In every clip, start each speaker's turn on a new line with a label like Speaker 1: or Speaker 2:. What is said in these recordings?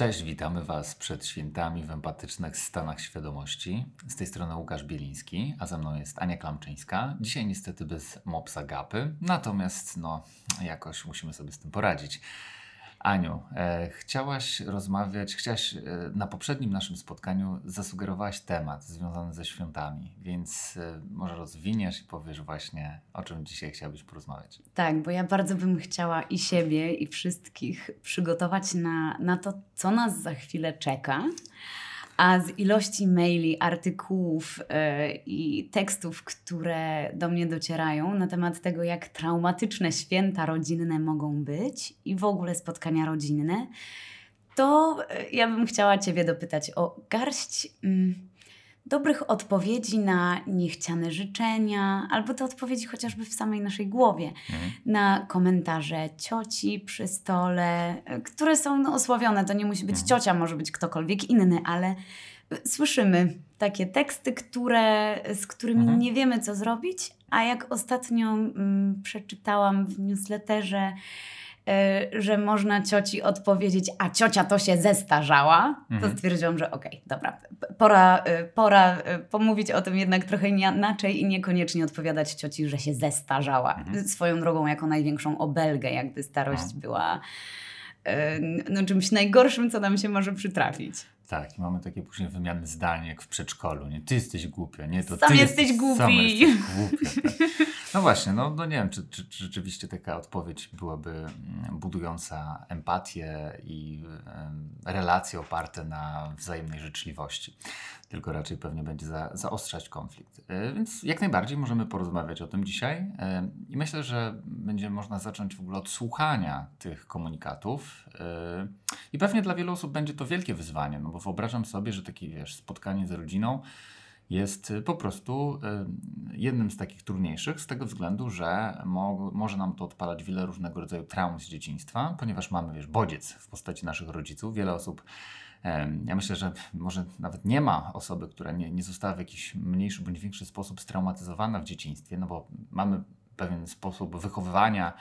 Speaker 1: Cześć, witamy Was przed świętami w empatycznych stanach świadomości. Z tej strony Łukasz Bieliński, a ze mną jest Ania Klamczyńska. Dzisiaj niestety bez mopsa gapy, natomiast no jakoś musimy sobie z tym poradzić. Aniu, e, chciałaś rozmawiać, chciałaś e, na poprzednim naszym spotkaniu zasugerowałaś temat związany ze świątami, więc e, może rozwiniesz i powiesz właśnie, o czym dzisiaj chciałabyś porozmawiać.
Speaker 2: Tak, bo ja bardzo bym chciała i siebie, i wszystkich przygotować na, na to, co nas za chwilę czeka. A z ilości maili, artykułów yy, i tekstów, które do mnie docierają na temat tego, jak traumatyczne święta rodzinne mogą być i w ogóle spotkania rodzinne, to yy, ja bym chciała Ciebie dopytać o garść. Yy, dobrych odpowiedzi na niechciane życzenia, albo te odpowiedzi chociażby w samej naszej głowie, mhm. na komentarze cioci przy stole, które są no, osławione. To nie musi być mhm. ciocia, może być ktokolwiek inny, ale słyszymy takie teksty, które, z którymi mhm. nie wiemy, co zrobić, a jak ostatnio mm, przeczytałam w newsletterze, E, że można cioci odpowiedzieć, a ciocia to się zestarzała, mhm. to stwierdziłam, że okej, okay, dobra, pora, e, pora e, pomówić o tym jednak trochę inaczej i niekoniecznie odpowiadać cioci, że się zestarzała. Mhm. Swoją drogą jako największą obelgę, jakby starość mhm. była no, czymś najgorszym, co nam się może przytrafić.
Speaker 1: Tak, i mamy takie później wymiany zdań jak w przedszkolu. Nie, ty jesteś głupia, nie, to
Speaker 2: sam
Speaker 1: ty
Speaker 2: jesteś, jesteś głupi. Sam
Speaker 1: jesteś głupia, tak. No właśnie, no, no nie wiem, czy, czy, czy, rzeczywiście taka odpowiedź byłaby mm, budująca empatię i relacje oparte na wzajemnej życzliwości, tylko raczej pewnie będzie za, zaostrzać konflikt. E, więc jak najbardziej możemy porozmawiać o tym dzisiaj. E, i myślę, że będzie można zacząć w ogóle od słuchania tych komunikatów. E, i pewnie dla wielu osób będzie to wielkie wyzwanie, no bo wyobrażam sobie, że takie wiesz, spotkanie z rodziną jest po prostu jednym z takich trudniejszych, z tego względu, że mo może nam to odpalać wiele różnego rodzaju traum z dzieciństwa, ponieważ mamy, wiesz, bodziec w postaci naszych rodziców. Wiele osób, ja myślę, że może nawet nie ma osoby, która nie, nie została w jakiś mniejszy bądź większy sposób straumatyzowana w dzieciństwie, no bo mamy pewien sposób wychowywania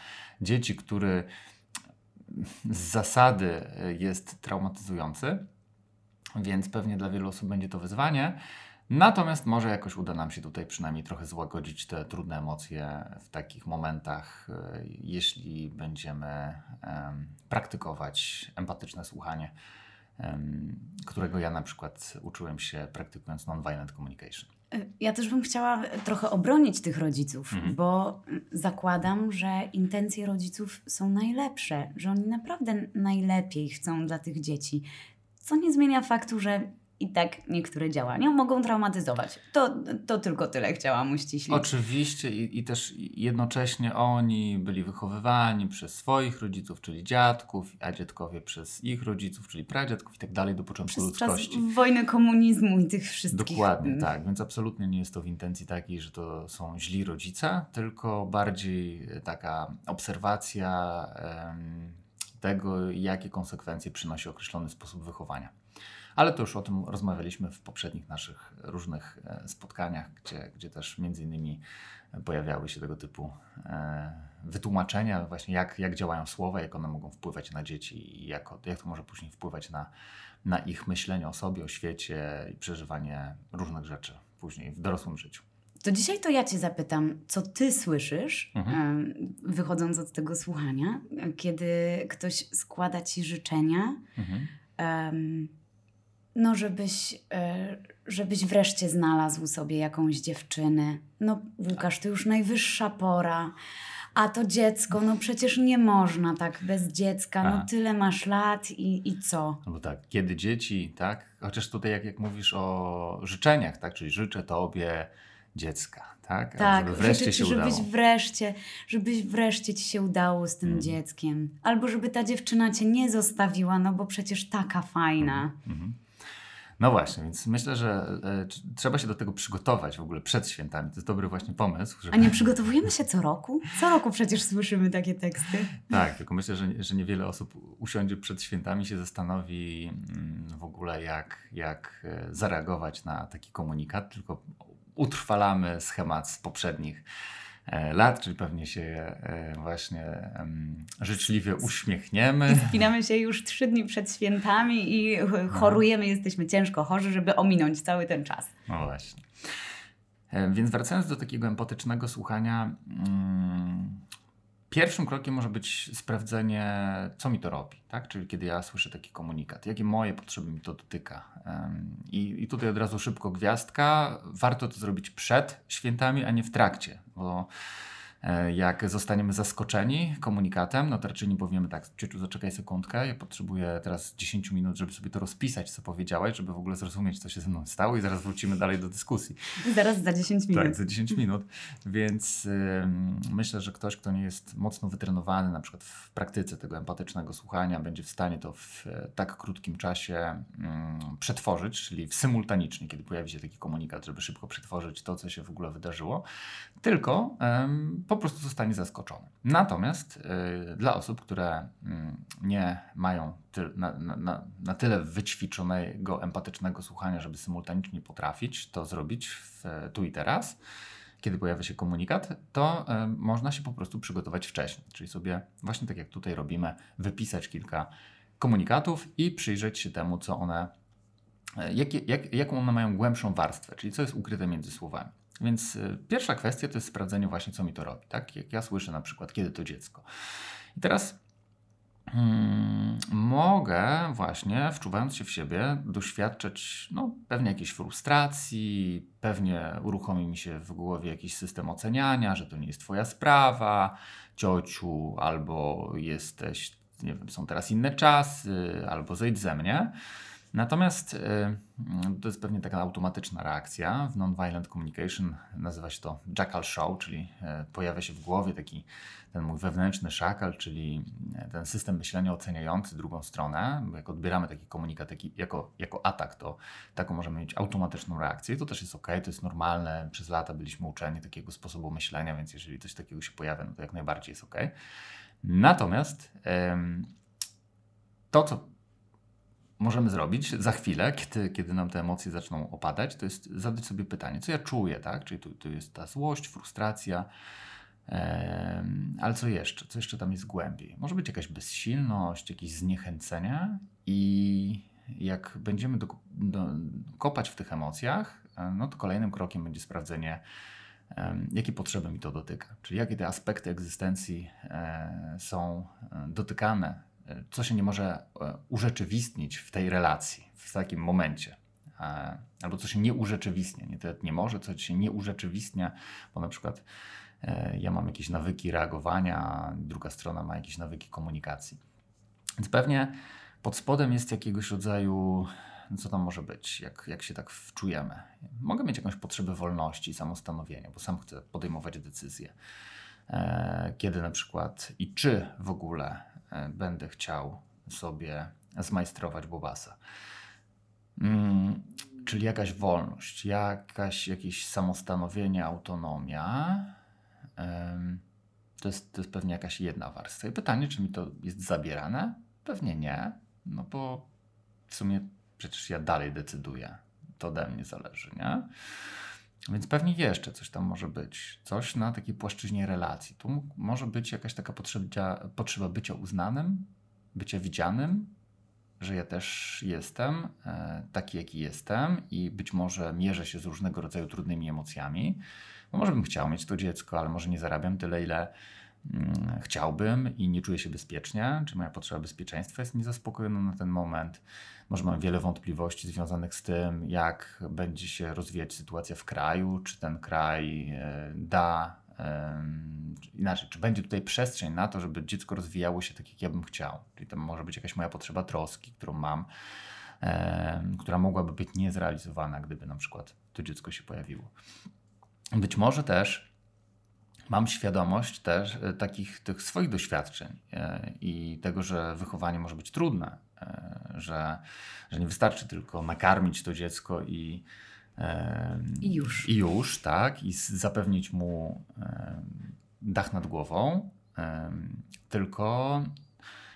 Speaker 1: dzieci, który z zasady jest traumatyzujący, więc pewnie dla wielu osób będzie to wyzwanie. Natomiast może jakoś uda nam się tutaj przynajmniej trochę złagodzić te trudne emocje w takich momentach, e, jeśli będziemy praktykować empatyczne słuchanie, którego ja na przykład uczyłem się praktykując nonviolent communication.
Speaker 2: E, ja też bym chciała trochę obronić tych rodziców, mhm. bo zakładam, że intencje rodziców są najlepsze, że oni naprawdę najlepiej chcą dla tych dzieci. Co nie zmienia faktu, że i tak niektóre działania mogą traumatyzować. To, to tylko tyle chciałam uściślić.
Speaker 1: Oczywiście i, i też jednocześnie oni byli wychowywani przez swoich rodziców, czyli dziadków, a dziadkowie przez ich rodziców, czyli pradziadków i tak dalej do początku przez ludzkości.
Speaker 2: Czas wojny komunizmu i tych wszystkich.
Speaker 1: Dokładnie, tak. Więc absolutnie nie jest to w intencji takiej, że to są źli rodzice, tylko bardziej taka obserwacja um, tego, jakie konsekwencje przynosi określony sposób wychowania. Ale to już o tym rozmawialiśmy w poprzednich naszych różnych e, spotkaniach, gdzie, gdzie też między innymi pojawiały się tego typu e, wytłumaczenia właśnie jak, jak działają słowa, jak one mogą wpływać na dzieci i jak, jak to może później wpływać na, na ich myślenie o sobie, o świecie i przeżywanie różnych rzeczy później w dorosłym życiu.
Speaker 2: To dzisiaj to ja Cię zapytam, co Ty słyszysz, mhm. wychodząc od tego słuchania, kiedy ktoś składa Ci życzenia, mhm. um, no żebyś, e, żebyś wreszcie znalazł sobie jakąś dziewczynę. No Łukasz, to już najwyższa pora. A to dziecko, no przecież nie można tak bez dziecka, no tyle masz lat i, i co?
Speaker 1: No bo tak, kiedy dzieci, tak? Chociaż tutaj jak, jak mówisz o życzeniach, tak? Czyli życzę Tobie dziecka, tak?
Speaker 2: Tak, żeby wreszcie ci, się żebyś udało. wreszcie, żebyś wreszcie ci się udało z tym mm. dzieckiem. Albo żeby ta dziewczyna cię nie zostawiła, no bo przecież taka fajna. Mm. Mm.
Speaker 1: No właśnie, więc myślę, że e, trzeba się do tego przygotować w ogóle przed świętami. To jest dobry właśnie pomysł.
Speaker 2: Żeby... A nie przygotowujemy się co roku? Co roku przecież słyszymy takie teksty.
Speaker 1: Tak, tylko myślę, że, że niewiele osób usiądzie przed świętami się zastanowi mm, w ogóle jak, jak e, zareagować na taki komunikat, tylko utrwalamy schemat z poprzednich lat, czyli pewnie się e, właśnie życzliwie uśmiechniemy.
Speaker 2: Spinamy się już trzy dni przed świętami i chorujemy, no. jesteśmy ciężko chorzy, żeby ominąć cały ten czas.
Speaker 1: No właśnie. E, więc wracając do takiego empatycznego słuchania, mm, pierwszym krokiem może być sprawdzenie, co mi to robi. Tak? Czyli kiedy ja słyszę taki komunikat, jakie moje potrzeby mi to dotyka. I, I tutaj od razu szybko gwiazdka. Warto to zrobić przed świętami, a nie w trakcie, bo jak zostaniemy zaskoczeni komunikatem, no to raczej nie powiemy tak, ciociu, zaczekaj sekundkę, ja potrzebuję teraz 10 minut, żeby sobie to rozpisać, co powiedziałaś, żeby w ogóle zrozumieć, co się ze mną stało i zaraz wrócimy dalej do dyskusji.
Speaker 2: Zaraz za 10 minut.
Speaker 1: Tak, za 10 minut, więc myślę, że ktoś, kto nie jest mocno wytrenowany na przykład w praktyce tego empatycznego słuchania, będzie w stanie to w e, tak krótkim czasie przetworzyć, czyli w symultanicznie, kiedy pojawi się taki komunikat, żeby szybko przetworzyć to, co się w ogóle wydarzyło, tylko po prostu zostanie zaskoczony. Natomiast y, dla osób, które y, nie mają ty, na, na, na, tyle wyćwiczonego, empatycznego słuchania, żeby symultanicznie potrafić to zrobić w, tu i teraz, kiedy pojawia się komunikat, to y, można się po prostu przygotować wcześniej. Czyli sobie, właśnie tak jak tutaj robimy, wypisać kilka komunikatów i przyjrzeć się temu, co one, y, jak, jak, jaką one mają głębszą warstwę, czyli co jest ukryte między słowami. Więc y, pierwsza kwestia to jest sprawdzenie właśnie, co mi to robi. Tak? Jak ja słyszę na przykład, kiedy to dziecko. I teraz hmm, mogę właśnie, wczuwając się w siebie, doświadczać no, pewnie jakiejś frustracji, pewnie uruchomi mi się w głowie jakiś system oceniania, że to nie jest twoja sprawa, ciociu, albo jesteś, nie wiem, są teraz inne czasy, albo zejdź ze mnie. Natomiast y, to jest pewnie taka automatyczna reakcja. W Nonviolent Communication nazywa się to Jackal Show, czyli y, pojawia się w głowie taki ten mój wewnętrzny szakal, czyli y, ten system myślenia oceniający drugą stronę. Jak odbieramy taki komunikat taki, jako, jako atak, to taką możemy mieć automatyczną reakcję. To też jest ok, to jest normalne. Przez lata byliśmy uczeni takiego sposobu myślenia, więc jeżeli coś takiego się pojawia, no to jak najbardziej jest ok. Natomiast to, co możemy zrobić za chwilę, kiedy, kiedy nam te emocje zaczną opadać, to jest zadać sobie pytanie, co ja czuję, tak? Czyli tu, tu jest ta złość, frustracja, ale co jeszcze? Co jeszcze tam jest głębiej? Może być jakaś bezsilność, jakieś zniechęcenie i jak będziemy do, do, kopać w tych emocjach, e, no to kolejnym krokiem będzie sprawdzenie, jakie potrzeby mi to dotyka, czyli jakie te aspekty egzystencji e, są e, dotykane co się nie może e, urzeczywistnić w tej relacji, w takim momencie. E, albo co się nie urzeczywistnia, nie nie może, co się nie urzeczywistnia, bo na przykład e, ja mam jakieś nawyki reagowania, druga strona ma jakieś nawyki komunikacji. Więc pewnie pod spodem jest jakiegoś rodzaju, co tam może być, jak, jak się tak wczujemy. Mogę mieć jakąś potrzebę wolności, samostanowienia, bo sam chcę podejmować decyzje. Kiedy na przykład i czy w ogóle będę chciał sobie zmajstrować bobasa. Mm, czyli jakaś wolność, jakaś, jakieś samostanowienie, autonomia. To jest, to jest pewnie jakaś jedna warstwa. I pytanie, czy mi to jest zabierane? Pewnie nie, no bo w sumie przecież ja dalej decyduję. To ode mnie zależy, nie? Więc pewnie jeszcze coś tam może być. Coś na takiej płaszczyźnie relacji. Tu może być jakaś taka potrzeba, potrzeba bycia uznanym, bycia widzianym, że ja też jestem e, taki, jaki jestem i być może mierzę się z różnego rodzaju trudnymi emocjami. Bo może bym chciał mieć to dziecko, ale może nie zarabiam tyle, ile mm, chciałbym i nie czuję się bezpiecznie, czy moja potrzeba bezpieczeństwa jest niezaspokojona na ten moment. Może mam wiele wątpliwości związanych z tym, jak będzie się rozwijać sytuacja w kraju, czy ten kraj e, da inaczej, czy będzie tutaj przestrzeń na to, żeby dziecko rozwijało się tak, jak ja bym chciał. Czyli to może być jakaś moja potrzeba troski, którą mam, która mogłaby być niezrealizowana, gdyby na przykład to dziecko się pojawiło. Być może też mam świadomość też e, takich tych swoich doświadczeń e, i tego, że wychowanie może być trudne, że, że nie wystarczy tylko nakarmić to dziecko i,
Speaker 2: i już.
Speaker 1: I już, tak, i zapewnić mu dach nad głową, tylko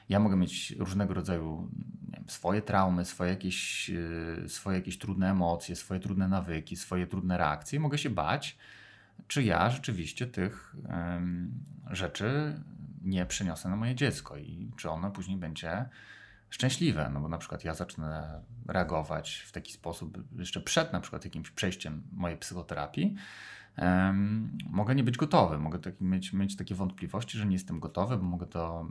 Speaker 1: ja mogę mieć różnego rodzaju wiem, swoje traumy, swoje jakieś, swoje jakieś trudne emocje, swoje trudne nawyki, swoje trudne reakcje. Mogę się bać, czy ja rzeczywiście tych rzeczy nie przeniosę na moje dziecko i czy ono później będzie szczęśliwe, no bo na przykład ja zacznę reagować w taki sposób jeszcze przed na przykład jakimś przejściem mojej psychoterapii, um, mogę nie być gotowy, mogę taki, mieć, mieć takie wątpliwości, że nie jestem gotowy, bo mogę to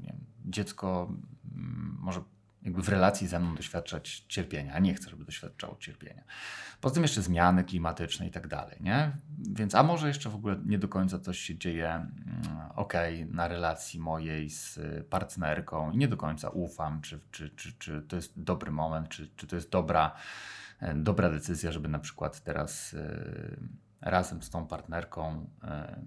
Speaker 1: wiem, dziecko mm, może jakby w relacji ze mną doświadczać cierpienia, a nie chcę, żeby doświadczało cierpienia. Poza tym jeszcze zmiany klimatyczne i tak dalej, nie? Więc, a może jeszcze w ogóle nie do końca coś się dzieje mm, ok na relacji mojej z partnerką i nie do końca ufam, czy, czy, czy, czy to jest dobry moment, czy, czy to jest dobra, e, dobra decyzja, żeby na przykład teraz e, razem z tą partnerką e,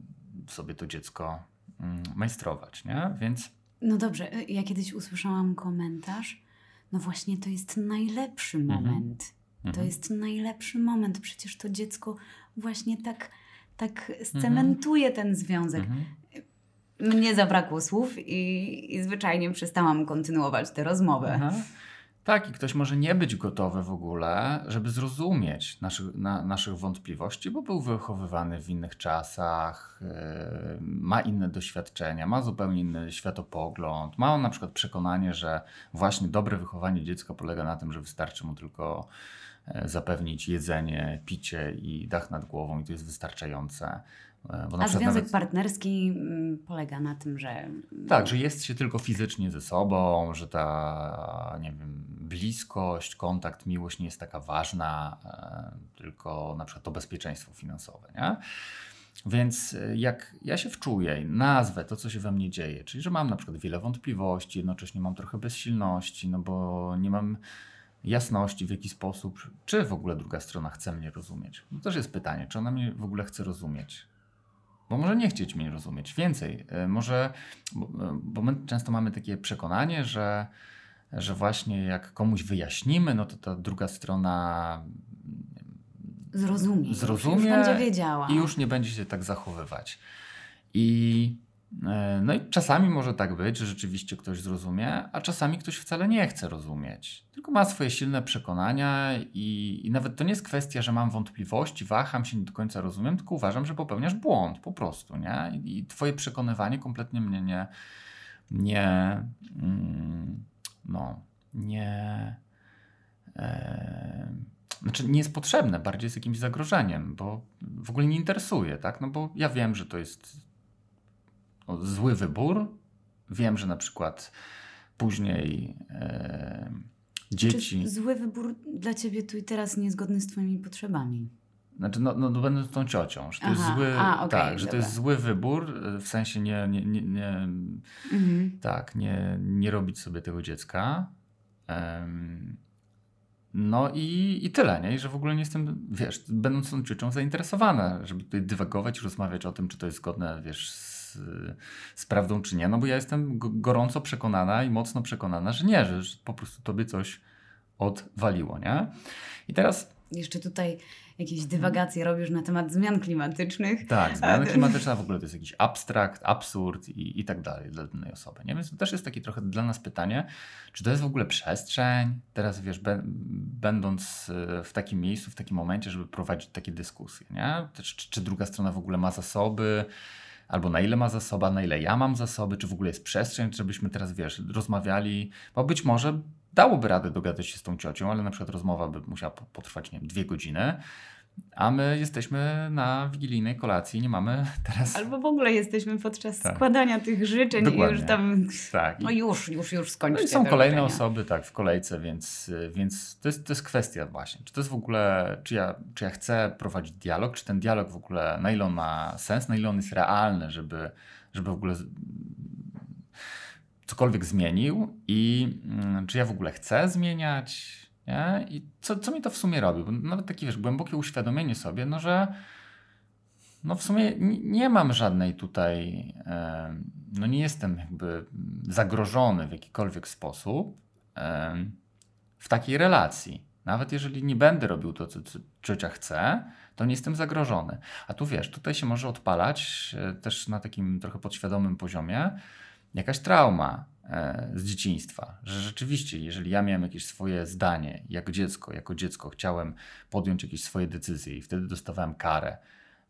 Speaker 1: sobie to dziecko mm, majstrować, nie? Więc
Speaker 2: no dobrze, ja kiedyś usłyszałam komentarz, no właśnie to jest najlepszy mhm. moment. To mhm. jest najlepszy moment. Przecież to dziecko właśnie tak, tak scementuje ten związek. Mhm. Mnie zabrakło słów i, i zwyczajnie przestałam kontynuować tę rozmowę. Aha.
Speaker 1: Tak, i ktoś może nie być gotowy w ogóle, żeby zrozumieć naszych, na, naszych wątpliwości, bo był wychowywany w innych czasach, yy, ma inne doświadczenia, ma zupełnie inny światopogląd. Ma on na przykład przekonanie, że właśnie dobre wychowanie dziecka polega na tym, że wystarczy mu tylko e, zapewnić jedzenie, picie i dach nad głową, i to jest wystarczające.
Speaker 2: E, A związek nawet... partnerski mm, polega na tym, że.
Speaker 1: Tak, że jest się tylko fizycznie ze sobą, że ta, nie wiem, bliskość, kontakt, miłość nie jest taka ważna, e, tylko na przykład to bezpieczeństwo finansowe, nie? Więc e, jak ja się wczuję nazwę to, co się we mnie dzieje, czyli że mam na przykład wiele wątpliwości, jednocześnie mam trochę bezsilności, no bo nie mam jasności, w jaki sposób, czy w ogóle druga strona chce mnie rozumieć. To też jest pytanie, czy ona mnie w ogóle chce rozumieć. Bo może nie chcieć mnie rozumieć. Więcej, e, może, bo, bo my często mamy takie przekonanie, że że właśnie jak komuś wyjaśnimy, no to ta druga strona
Speaker 2: zrozumie,
Speaker 1: zrozumie już
Speaker 2: będzie wiedziała.
Speaker 1: i już nie będzie się tak zachowywać. I e, no i czasami może tak być, że rzeczywiście ktoś zrozumie, a czasami ktoś wcale nie chce rozumieć. Tylko ma swoje silne przekonania i, i nawet to nie jest kwestia, że mam wątpliwości, waham się, nie do końca rozumiem, tylko uważam, że popełniasz błąd po prostu, nie? I, i twoje przekonywanie kompletnie mnie nie, nie, mm, no, nie. E, znaczy nie jest potrzebne, bardziej jest jakimś zagrożeniem, bo w ogóle nie interesuje, tak? No bo ja wiem, że to jest zły wybór. Wiem, że na przykład później e, dzieci.
Speaker 2: Czy zły wybór dla ciebie tu i teraz niezgodny z Twoimi potrzebami.
Speaker 1: Znaczy, no, no, no będąc tą ciocią, że to Aha, jest zły, a, okay, tak, że to jest zły wybór, e, w sensie nie, nie, nie, nie mhm. tak, nie, nie robić sobie tego dziecka. Um, no i, i tyle, nie? I że w ogóle nie jestem, wiesz, będąc tą ciocią zainteresowana, żeby tutaj dywagować rozmawiać o tym, czy to jest zgodne, wiesz, z, z prawdą, czy nie. No bo ja jestem gorąco przekonana i mocno przekonana, że nie, że, że po prostu tobie coś odwaliło, nie? I teraz...
Speaker 2: Jeszcze tutaj jakieś dywagacje robisz na temat zmian klimatycznych.
Speaker 1: Tak, zmiany klimatyczne w ogóle to jest jakiś abstrakt, absurd i, i tak dalej dla danej osoby. Nie? Więc to też jest takie trochę dla nas pytanie, czy to jest w ogóle przestrzeń, teraz wiesz, be, będąc e, w takim miejscu, w takim momencie, żeby prowadzić takie dyskusje, nie? Czy, czy druga strona w ogóle ma zasoby, albo na ile ma zasoba, na ile ja mam zasoby, czy w ogóle jest przestrzeń, żebyśmy teraz, wiesz, rozmawiali, bo być może dałoby radę dogadać się z tą ciocią, ale na przykład rozmowa by musiała potrwać, nie wiem, dwie godziny, a my jesteśmy na wigilijnej kolacji, nie mamy teraz...
Speaker 2: Albo w ogóle jesteśmy podczas tak. składania tych życzeń Dokładnie. i już tam... Tak. No już, już, już skończcie no
Speaker 1: Są kolejne życzenia. osoby, tak, w kolejce, więc, więc to, jest, to jest kwestia właśnie, czy to jest w ogóle, czy ja, czy ja chcę prowadzić dialog, czy ten dialog w ogóle, na ile on ma sens, na ile on jest realny, żeby, żeby w ogóle cokolwiek zmienił i mm, czy ja w ogóle chcę zmieniać, nie? I co, co mi to w sumie robi? Bo nawet takie, wiesz, głębokie uświadomienie sobie, no że no w sumie nie, mam żadnej tutaj, no nie jestem jakby zagrożony w jakikolwiek sposób w takiej relacji. Nawet jeżeli nie będę robił to, co, ciocia chce, to nie jestem zagrożony. A tu wiesz, tutaj się może odpalać e, też na takim trochę podświadomym poziomie, jakaś trauma z dzieciństwa, że rzeczywiście, jeżeli ja miałem jakieś swoje zdanie jako dziecko, jako dziecko chciałem podjąć jakieś swoje decyzje i wtedy dostawałem karę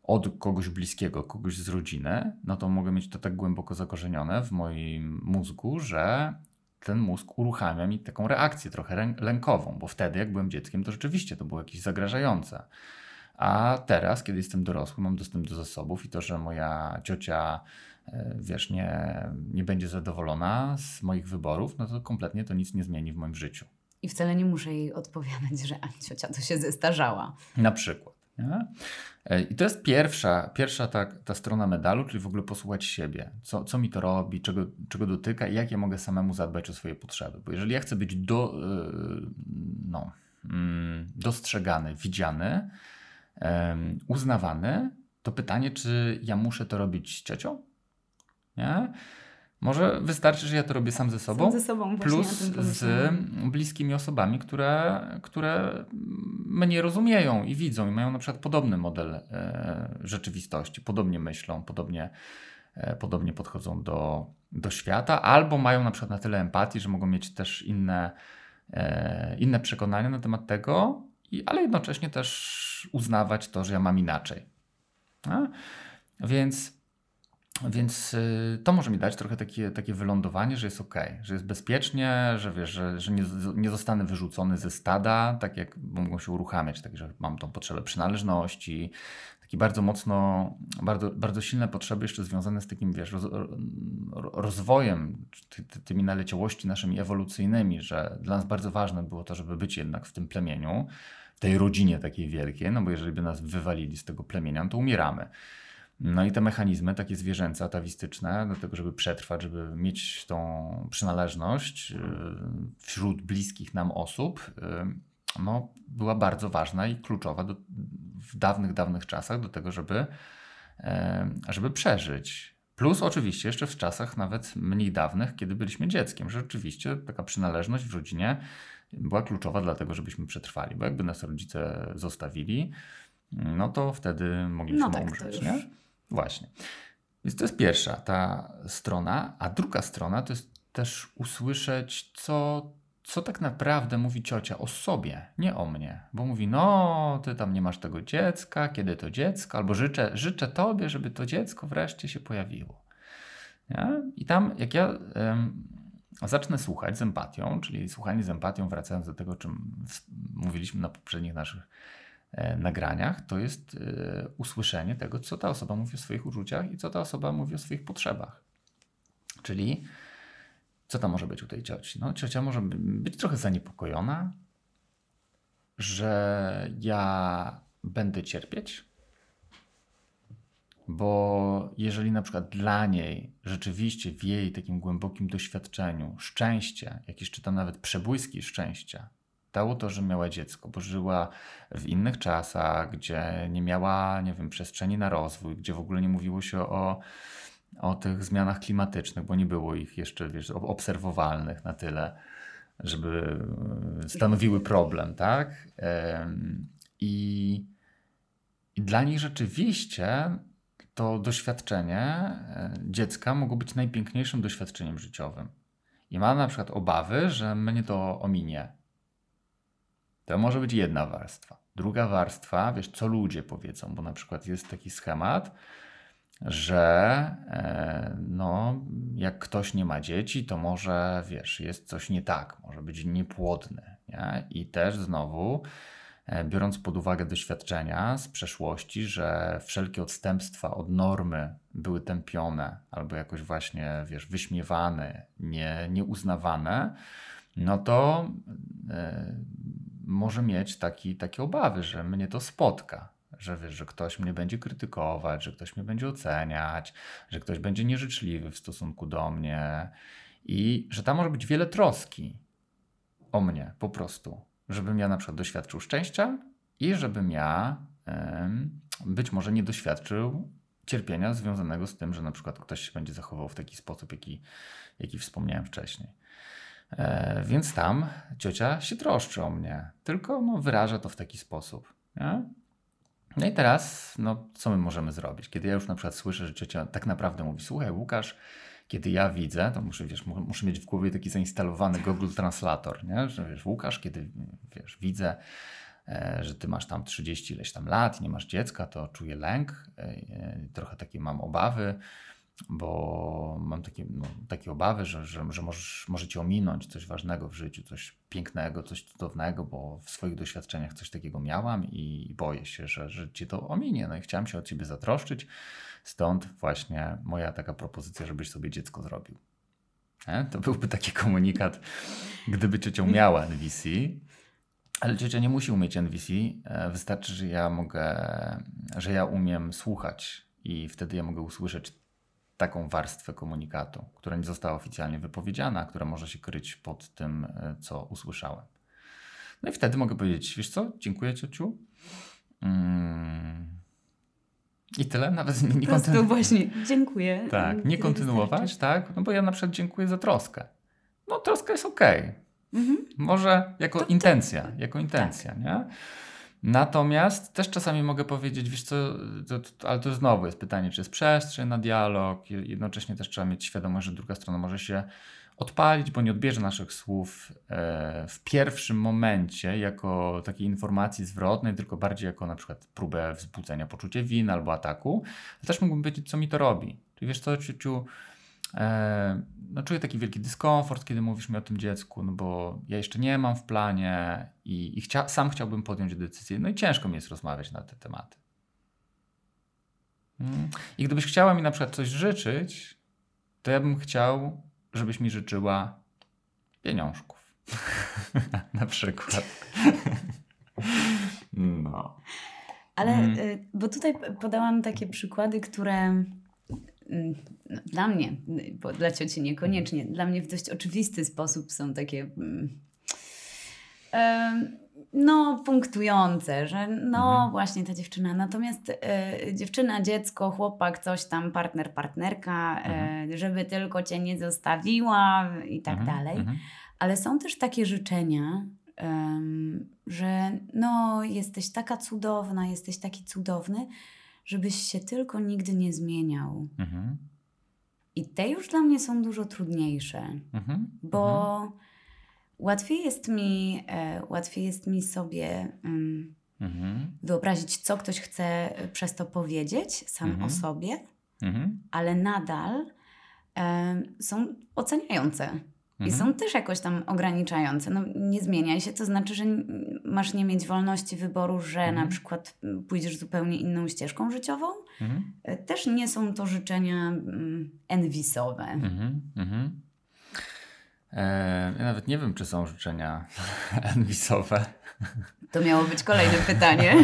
Speaker 1: od kogoś bliskiego, kogoś z rodziny, no to mogę mieć to tak głęboko zakorzenione w moim mózgu, że ten mózg uruchamia mi taką reakcję trochę lękową, bo wtedy, jak byłem dzieckiem, to rzeczywiście to było jakieś zagrażające. A teraz, kiedy jestem dorosły, mam dostęp do zasobów i to, że moja ciocia, e, wiesz, nie, nie będzie zadowolona z moich wyborów, no to kompletnie to nic nie zmieni w moim życiu.
Speaker 2: I wcale nie muszę jej odpowiadać, że a ciocia to się zestarzała.
Speaker 1: Na przykład. Nie? E, I to jest pierwsza, pierwsza ta, ta strona medalu, czyli w ogóle posłuchać siebie. Co, co mi to robi, czego, czego dotyka i jak ja mogę samemu zadbać o swoje potrzeby. Bo jeżeli ja chcę być do, e, no, mm, dostrzegany, widziany, uznawany, to pytanie, czy ja muszę to robić z ciocią? Nie? Może wystarczy, że ja to robię sam ze sobą,
Speaker 2: sam ze sobą
Speaker 1: plus z bliskimi osobami, które, które mnie rozumieją i widzą i mają na przykład podobny model e, rzeczywistości, podobnie myślą, podobnie, e, podobnie podchodzą do, do świata, albo mają na przykład na tyle empatii, że mogą mieć też inne, e, inne przekonania na temat tego, i, ale jednocześnie też uznawać to, że ja mam inaczej. No? Więc więc y, to może mi dać trochę takie, takie wylądowanie, że jest ok, że jest bezpiecznie, że wiesz, że, że nie, nie zostanę wyrzucony ze stada, tak jak mogą się uruchamiać, tak że mam tą potrzebę przynależności, taki bardzo mocno, bardzo, bardzo silne potrzeby jeszcze związane z takim, wiesz, roz, rozwojem, ty, ty, tymi naleciałości naszymi ewolucyjnymi, że dla nas bardzo ważne było to, żeby być jednak w tym plemieniu, w tej rodzinie takiej wielkiej, no bo jeżeli by nas wywalili z tego plemienia, no to umieramy. No i te mechanizmy takie zwierzęce, atawistyczne, do tego, żeby przetrwać, żeby mieć tą przynależność y, wśród bliskich nam osób, y, no, była bardzo ważna i kluczowa do, w dawnych, dawnych czasach do tego, żeby, żeby przeżyć. Plus oczywiście jeszcze w czasach nawet mniej dawnych, kiedy byliśmy dzieckiem, że rzeczywiście taka przynależność w rodzinie była kluczowa dla tego, żebyśmy przetrwali, bo jakby nas rodzice zostawili, no to wtedy mogliśmy no tak, umrzeć, nie? Właśnie. Więc to jest pierwsza ta strona, a druga strona to jest też usłyszeć, co, co tak naprawdę mówi ciocia o sobie, nie o mnie. Bo mówi, no, ty tam nie masz tego dziecka, kiedy to dziecko, albo życzę, życzę tobie, żeby to dziecko wreszcie się pojawiło. Nie? I tam, jak ja ym, zacznę słuchać z empatią, czyli słuchanie z empatią, wracając do tego, o czym mówiliśmy na poprzednich naszych nagraniach, to jest e, usłyszenie tego, co ta osoba mówi o swoich uczuciach i co ta osoba mówi o swoich potrzebach. Czyli co tam może być u tej cioci? No, ciocia może być trochę zaniepokojona, że ja będę cierpieć, bo jeżeli na przykład dla niej rzeczywiście w jej takim głębokim doświadczeniu szczęście, jakieś czy tam nawet przebłyski szczęścia, dało to, że miała dziecko, bo żyła w innych czasach, gdzie nie miała, nie wiem, przestrzeni na rozwój, gdzie w ogóle nie mówiło się o, o tych zmianach klimatycznych, bo nie było ich jeszcze, wiesz, obserwowalnych na tyle, żeby e, stanowiły problem, tak? I, i dla nich rzeczywiście to doświadczenie e, dziecka mogło być najpiękniejszym doświadczeniem życiowym. I ma na przykład obawy, że mnie to ominie, to może być jedna warstwa. Druga warstwa, wiesz, co ludzie powiedzą, bo na przykład jest taki schemat, że e, no, jak ktoś nie ma dzieci, to może, wiesz, jest coś nie tak, może być niepłodny. Nie? I też znowu, e, biorąc pod uwagę doświadczenia z przeszłości, że wszelkie odstępstwa od normy były tępione albo jakoś właśnie, wiesz, wyśmiewane, nie, nieuznawane, no to e, może mieć taki, takie obawy, że mnie to spotka. Że wiesz, że ktoś mnie będzie krytykować, że ktoś mnie będzie oceniać, że ktoś będzie nieżyczliwy w stosunku do mnie i że tam może być wiele troski o mnie po prostu. Żebym ja na przykład doświadczył szczęścia i żebym ja być może nie doświadczył cierpienia związanego z tym, że na przykład ktoś się będzie zachował w taki sposób, jaki, jaki wspomniałem wcześniej. E, więc tam ciocia się troszczy o mnie, tylko no, wyraża to w taki sposób. Nie? No i teraz, no, co my możemy zrobić? Kiedy ja już na przykład słyszę, że ciocia tak naprawdę mówi, słuchaj Łukasz, kiedy ja widzę, to muszę, wiesz, muszę mieć w głowie taki zainstalowany Google Translator, nie? że wiesz, Łukasz, kiedy wiesz, widzę e, że ty masz tam 30 ileś tam lat, nie masz dziecka, to czuję lęk, e, trochę takie mam obawy, bo mam takie, no, takie obawy, że, że, że możesz, może ci ominąć coś ważnego w życiu, coś pięknego, coś cudownego, bo w swoich doświadczeniach coś takiego miałam i boję się, że, że ci to ominie. No i chciałam się o ciebie zatroszczyć, stąd właśnie moja taka propozycja, żebyś sobie dziecko zrobił. Nie? To byłby taki komunikat, gdyby ciocią miała NVC, ale ciocia nie musi umieć NVC, e, wystarczy, że ja mogę, że ja umiem słuchać i wtedy ja mogę usłyszeć taką warstwę komunikatu, która nie została oficjalnie wypowiedziana, która może się kryć pod tym, e, co usłyszałem. No i wtedy mogę powiedzieć, wiesz co, dziękuję ciociu. Mm. I tyle, nawet nie, nie
Speaker 2: prostu właśnie, dziękuję.
Speaker 1: Tak, nie kontynuować, tak? No bo ja na przykład dziękuję za troskę. No troska jest okej.
Speaker 2: Mhm.
Speaker 1: Może jako
Speaker 2: To- to-
Speaker 1: intencja, jako intencja, nie? Natomiast też czasami mogę powiedzieć, wiesz co, to, to, ale to znowu jest pytanie, czy jest przestrzeń na dialog, Je- jednocześnie też trzeba mieć świadomość, że druga strona może się odpalić, bo nie odbierze naszych słów e, w pierwszym momencie jako takiej informacji zwrotnej, tylko bardziej jako na przykład próbę wzbudzenia poczucia winy albo ataku. Ale też mógłbym powiedzieć, co mi to robi. Czyli wiesz co, ciuciu, e, no czuję taki wielki dyskomfort, kiedy mówisz mi o tym dziecku, no bo ja jeszcze nie mam w planie i, i chcia, sam chciałbym podjąć decyzję. No i ciężko mi jest rozmawiać na te tematy. Mm. I gdybyś chciała mi na przykład coś życzyć, to ja bym chciał, żebyś mi życzyła pieniążków. na przykład. no.
Speaker 2: Ale,
Speaker 1: Mhm.
Speaker 2: y, bo tutaj podałam takie przykłady, które mm, dla mnie, bo dla cioci niekoniecznie, dla mnie w dość oczywisty sposób są takie mm, no punktujące, że no
Speaker 1: Mhm.
Speaker 2: właśnie ta dziewczyna. Natomiast e, dziewczyna, dziecko, chłopak, coś tam, partner, partnerka, e, żeby tylko cię nie zostawiła i tak
Speaker 1: Mhm,
Speaker 2: dalej.
Speaker 1: mhm.
Speaker 2: Ale są też takie życzenia, że no, jesteś taka cudowna, jesteś taki cudowny, żebyś się tylko nigdy nie zmieniał.
Speaker 1: Mhm.
Speaker 2: I te już dla mnie są dużo trudniejsze,
Speaker 1: Mhm.
Speaker 2: bo łatwiej jest mi, e, łatwiej jest mi sobie em,
Speaker 1: Mhm.
Speaker 2: wyobrazić, co ktoś chce e, przez to powiedzieć sam
Speaker 1: Mhm.
Speaker 2: o sobie,
Speaker 1: Mhm.
Speaker 2: ale nadal em, są oceniające. I
Speaker 1: Mhm.
Speaker 2: są też jakoś tam ograniczające. No, nie zmieniaj się, to znaczy, że masz nie mieć wolności wyboru, że
Speaker 1: Mhm.
Speaker 2: na przykład pójdziesz zupełnie inną ścieżką życiową.
Speaker 1: Mhm.
Speaker 2: E, Też nie są to życzenia mm, enwisowe.
Speaker 1: Mhm, mhm. E, ja nawet nie wiem, czy są życzenia enwisowe.
Speaker 2: To miało być kolejne pytanie.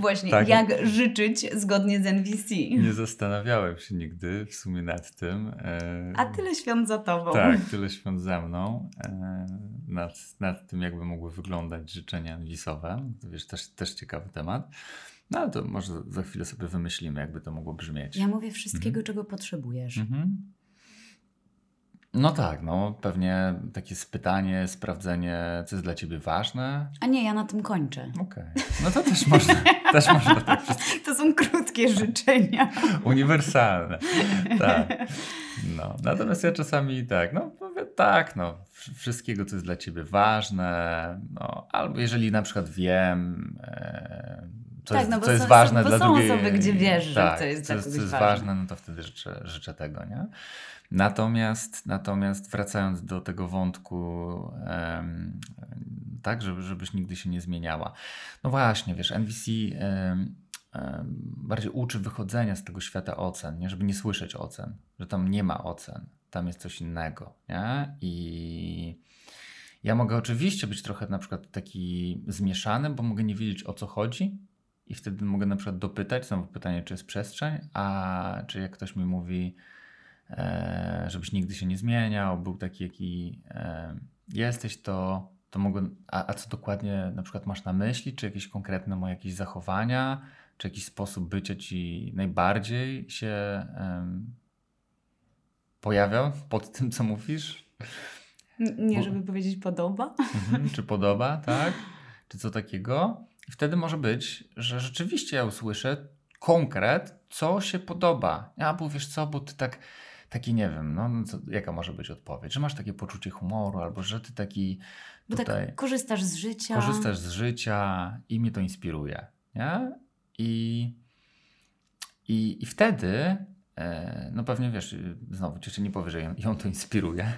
Speaker 2: Właśnie,
Speaker 1: Tak.
Speaker 2: jak życzyć zgodnie z NVC?
Speaker 1: Nie zastanawiałem się nigdy w sumie nad tym. E,
Speaker 2: A tyle świąt za tobą.
Speaker 1: Tak, tyle świąt ze mną. E, nad, nad tym, jakby mogły wyglądać życzenia enwisowe. To Wiesz, też, też ciekawy temat. No ale to może za chwilę sobie wymyślimy, jakby to mogło brzmieć.
Speaker 2: Ja mówię wszystkiego, czego potrzebujesz.
Speaker 1: Mhm. No tak, no pewnie takie spytanie, sprawdzenie, co jest dla ciebie ważne.
Speaker 2: A nie, ja na tym kończę.
Speaker 1: Okej. No to też można, też można tak
Speaker 2: To są krótkie życzenia.
Speaker 1: uniwersalne. Tak. No. Natomiast ja czasami tak, no mówię tak, no wsz- wszystkiego, co jest dla ciebie ważne, no albo jeżeli na przykład wiem, e, co,
Speaker 2: Tak,
Speaker 1: jest,
Speaker 2: no
Speaker 1: co jest
Speaker 2: są-
Speaker 1: ważne
Speaker 2: bo
Speaker 1: dla
Speaker 2: są
Speaker 1: drugiej.
Speaker 2: osoby, gdzie wiesz, że
Speaker 1: tak,
Speaker 2: to jest
Speaker 1: co
Speaker 2: dla
Speaker 1: jest, co
Speaker 2: kogoś
Speaker 1: jest
Speaker 2: ważne.
Speaker 1: ważne, no to wtedy życzę, życzę tego, nie? Natomiast, natomiast wracając do tego wątku, em, tak, żeby, żebyś nigdy się nie zmieniała. No właśnie, wiesz, NVC em, em, bardziej uczy wychodzenia z tego świata ocen, nie? żeby nie słyszeć ocen, że tam nie ma ocen, tam jest coś innego. Nie? I ja mogę oczywiście być trochę na przykład taki zmieszany, bo mogę nie wiedzieć o co chodzi. I wtedy mogę na przykład dopytać, znowu pytanie, czy jest przestrzeń, a czy jak ktoś mi mówi, żebyś nigdy się nie zmieniał, był taki, jaki e, jesteś, to, to mogę. A, a co dokładnie na przykład masz na myśli? Czy jakieś konkretne moje jakieś zachowania, czy jakiś sposób bycia ci najbardziej się em, pojawiał pod tym, co mówisz?
Speaker 2: Nie, żeby powiedzieć podoba.
Speaker 1: Mhm, czy podoba, tak? Czy co takiego? I wtedy może być, że rzeczywiście ja usłyszę konkret, co się podoba. A bo wiesz co, bo ty tak, taki nie wiem, no, no co, jaka może być odpowiedź? Że masz takie poczucie humoru, albo że ty taki
Speaker 2: Bo
Speaker 1: tutaj
Speaker 2: tak korzystasz z życia.
Speaker 1: korzystasz z życia i mnie to inspiruje, nie? I, i, i wtedy, no pewnie wiesz, znowu ciocia nie powie, że ją, to inspiruje.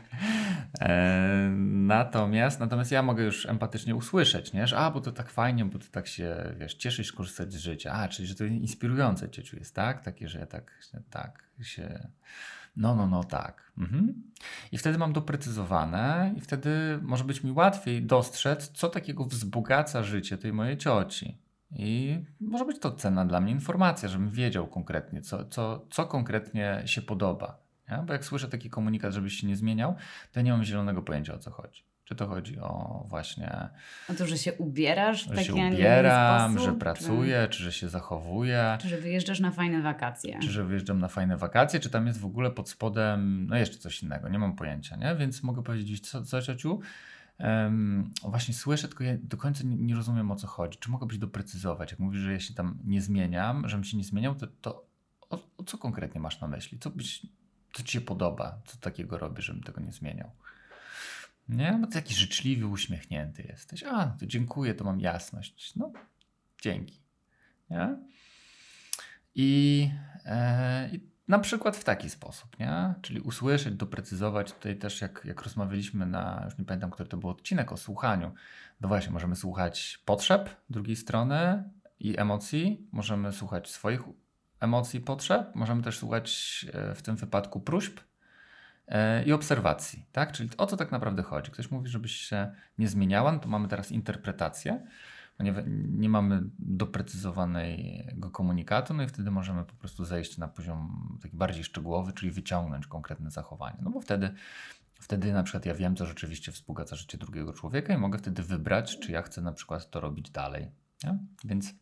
Speaker 1: E, natomiast, natomiast ja mogę już empatycznie usłyszeć, nie? że a, bo to tak fajnie, bo ty tak się, wiesz, cieszysz korzystać z życia. A, czyli, że to inspirujące cieciu jest, tak? Takie, że ja tak, tak się... No, no, no, tak. Mhm. I wtedy mam doprecyzowane i wtedy może być mi łatwiej dostrzec, co takiego wzbogaca życie tej mojej cioci. I może być to cenna dla mnie informacja, żebym wiedział konkretnie, co, co, co konkretnie się podoba. Nie? Bo jak słyszę taki komunikat, żebyś się nie zmieniał, to ja nie mam zielonego pojęcia o co chodzi. Czy to chodzi o właśnie.
Speaker 2: O to, że się ubierasz w
Speaker 1: Że się ubieram,
Speaker 2: sposób,
Speaker 1: że pracuję, czy... że się zachowuję,
Speaker 2: Czy, czy że wyjeżdżasz na fajne wakacje.
Speaker 1: czy że wyjeżdżam na fajne wakacje, czy tam jest w ogóle pod spodem, no jeszcze coś innego, nie mam pojęcia, nie? Więc mogę powiedzieć, co, co ciociu? Um, właśnie słyszę, tylko ja do końca nie, nie rozumiem o co chodzi. Czy mogę być doprecyzować? Jak mówisz, że ja się tam nie zmieniam, żebym się nie zmieniał, to, to o, o co konkretnie masz na myśli? Co, byś, co ci się podoba? Co takiego robisz, żebym tego nie zmieniał? Nie, bo ty taki życzliwy, uśmiechnięty jesteś. A, to dziękuję, to mam jasność. No, dzięki. Nie? I, e, I na przykład w taki sposób, nie? Czyli usłyszeć, doprecyzować. Tutaj też jak, jak rozmawialiśmy na, już nie pamiętam, który to był odcinek o słuchaniu. No właśnie, możemy słuchać potrzeb drugiej strony i emocji. Możemy słuchać swoich emocji, potrzeb. Możemy też słuchać e, w tym wypadku próśb e, i obserwacji, tak? Czyli o co tak naprawdę chodzi? Ktoś mówi, żebyś się nie zmieniała, no to mamy teraz interpretację, nie, nie mamy doprecyzowanego komunikatu, no i wtedy możemy po prostu zejść na poziom taki bardziej szczegółowy, czyli wyciągnąć konkretne zachowanie. No bo wtedy, wtedy na przykład ja wiem, co rzeczywiście wzbogaca życie drugiego człowieka i mogę wtedy wybrać, czy ja chcę na przykład to robić dalej. Nie? Więc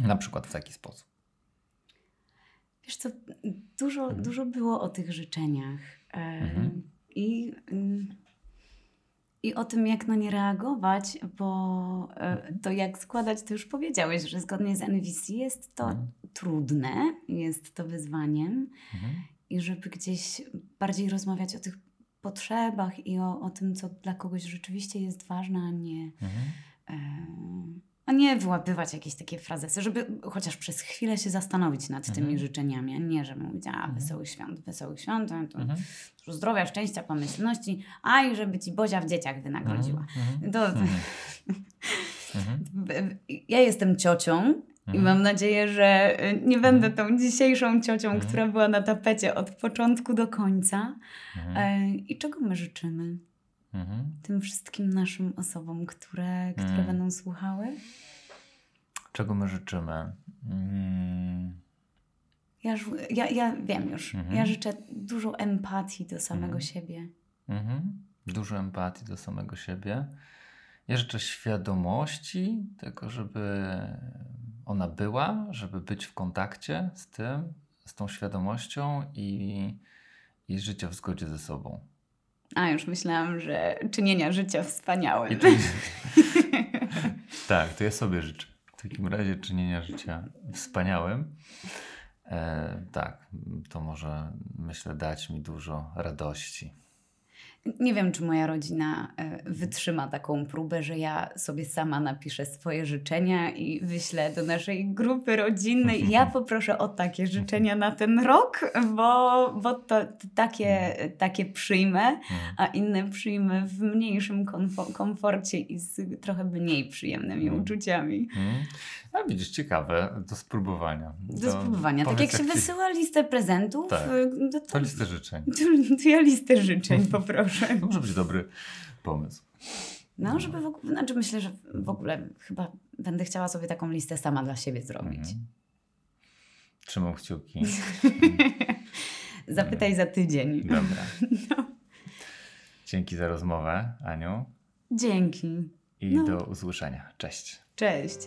Speaker 1: na przykład w taki sposób.
Speaker 2: Wiesz co, dużo,
Speaker 1: Mhm.
Speaker 2: dużo było o tych życzeniach.
Speaker 1: Mhm.
Speaker 2: I, mm, I o tym, jak na nie reagować, bo e, to jak składać, to już powiedziałeś, że zgodnie z NVC jest to
Speaker 1: Mhm.
Speaker 2: trudne, jest to wyzwaniem
Speaker 1: Mhm.
Speaker 2: i żeby gdzieś bardziej rozmawiać o tych potrzebach i o, o tym, co dla kogoś rzeczywiście jest ważne, a nie,
Speaker 1: Mhm.
Speaker 2: e, a nie wyłapywać jakieś takie frazesy, żeby chociaż przez chwilę się zastanowić nad tymi
Speaker 1: Mhm.
Speaker 2: życzeniami, a nie, żeby mówić, a wesołych świąt, wesołych świąt, to
Speaker 1: Mhm.
Speaker 2: zdrowia, szczęścia, pomyślności, a i żeby ci Bozia w dzieciach wynagrodziła.
Speaker 1: Mhm.
Speaker 2: To,
Speaker 1: Mhm. Mhm.
Speaker 2: ja jestem ciocią i
Speaker 1: Mhm.
Speaker 2: mam nadzieję, że nie będę tą dzisiejszą ciocią,
Speaker 1: Mhm.
Speaker 2: która była na tapecie od początku do końca.
Speaker 1: Mhm.
Speaker 2: E, I czego my życzymy
Speaker 1: Mhm.
Speaker 2: tym wszystkim naszym osobom, które, które
Speaker 1: Mm.
Speaker 2: będą słuchały?
Speaker 1: Czego my życzymy? Mm.
Speaker 2: Ja, ja, ja wiem już.
Speaker 1: Mhm.
Speaker 2: Ja życzę dużo empatii do samego
Speaker 1: Mhm.
Speaker 2: siebie.
Speaker 1: Mhm. Dużo empatii do samego siebie. Ja życzę świadomości tego, żeby ona była, żeby być w kontakcie z tym, z tą świadomością i, i życia w zgodzie ze sobą.
Speaker 2: A już myślałam, że czynienia życia wspaniałym.
Speaker 1: To... tak, to ja sobie życzę. W takim razie czynienia życia wspaniałym. E, tak, to może myślę dać mi dużo radości.
Speaker 2: Nie wiem, czy moja rodzina e, wytrzyma taką próbę, że ja sobie sama napiszę swoje życzenia i wyślę do naszej grupy rodzinnej. Ja poproszę o takie życzenia na ten rok, bo, bo to, to takie, takie przyjmę,
Speaker 1: Mm.
Speaker 2: a inne przyjmę w mniejszym komfo- komforcie i z trochę mniej przyjemnymi
Speaker 1: Mm.
Speaker 2: uczuciami.
Speaker 1: Mm. A widzisz, ciekawe, do spróbowania.
Speaker 2: Do spróbowania. Tak
Speaker 1: powiedz,
Speaker 2: jak się
Speaker 1: ci-
Speaker 2: wysyła listę prezentów,
Speaker 1: Tak.
Speaker 2: e, to,
Speaker 1: To
Speaker 2: to,
Speaker 1: listę życzeń.
Speaker 2: to ja listę życzeń poproszę.
Speaker 1: To może być dobry pomysł.
Speaker 2: No, żeby w ogóle, znaczy myślę, że w ogóle chyba będę chciała sobie taką listę sama dla siebie zrobić.
Speaker 1: Mhm. Trzymam kciuki.
Speaker 2: Zapytaj za tydzień.
Speaker 1: Dobra.
Speaker 2: No.
Speaker 1: Dzięki za rozmowę, Aniu.
Speaker 2: Dzięki.
Speaker 1: I
Speaker 2: No.
Speaker 1: do usłyszenia. Cześć.
Speaker 2: Cześć.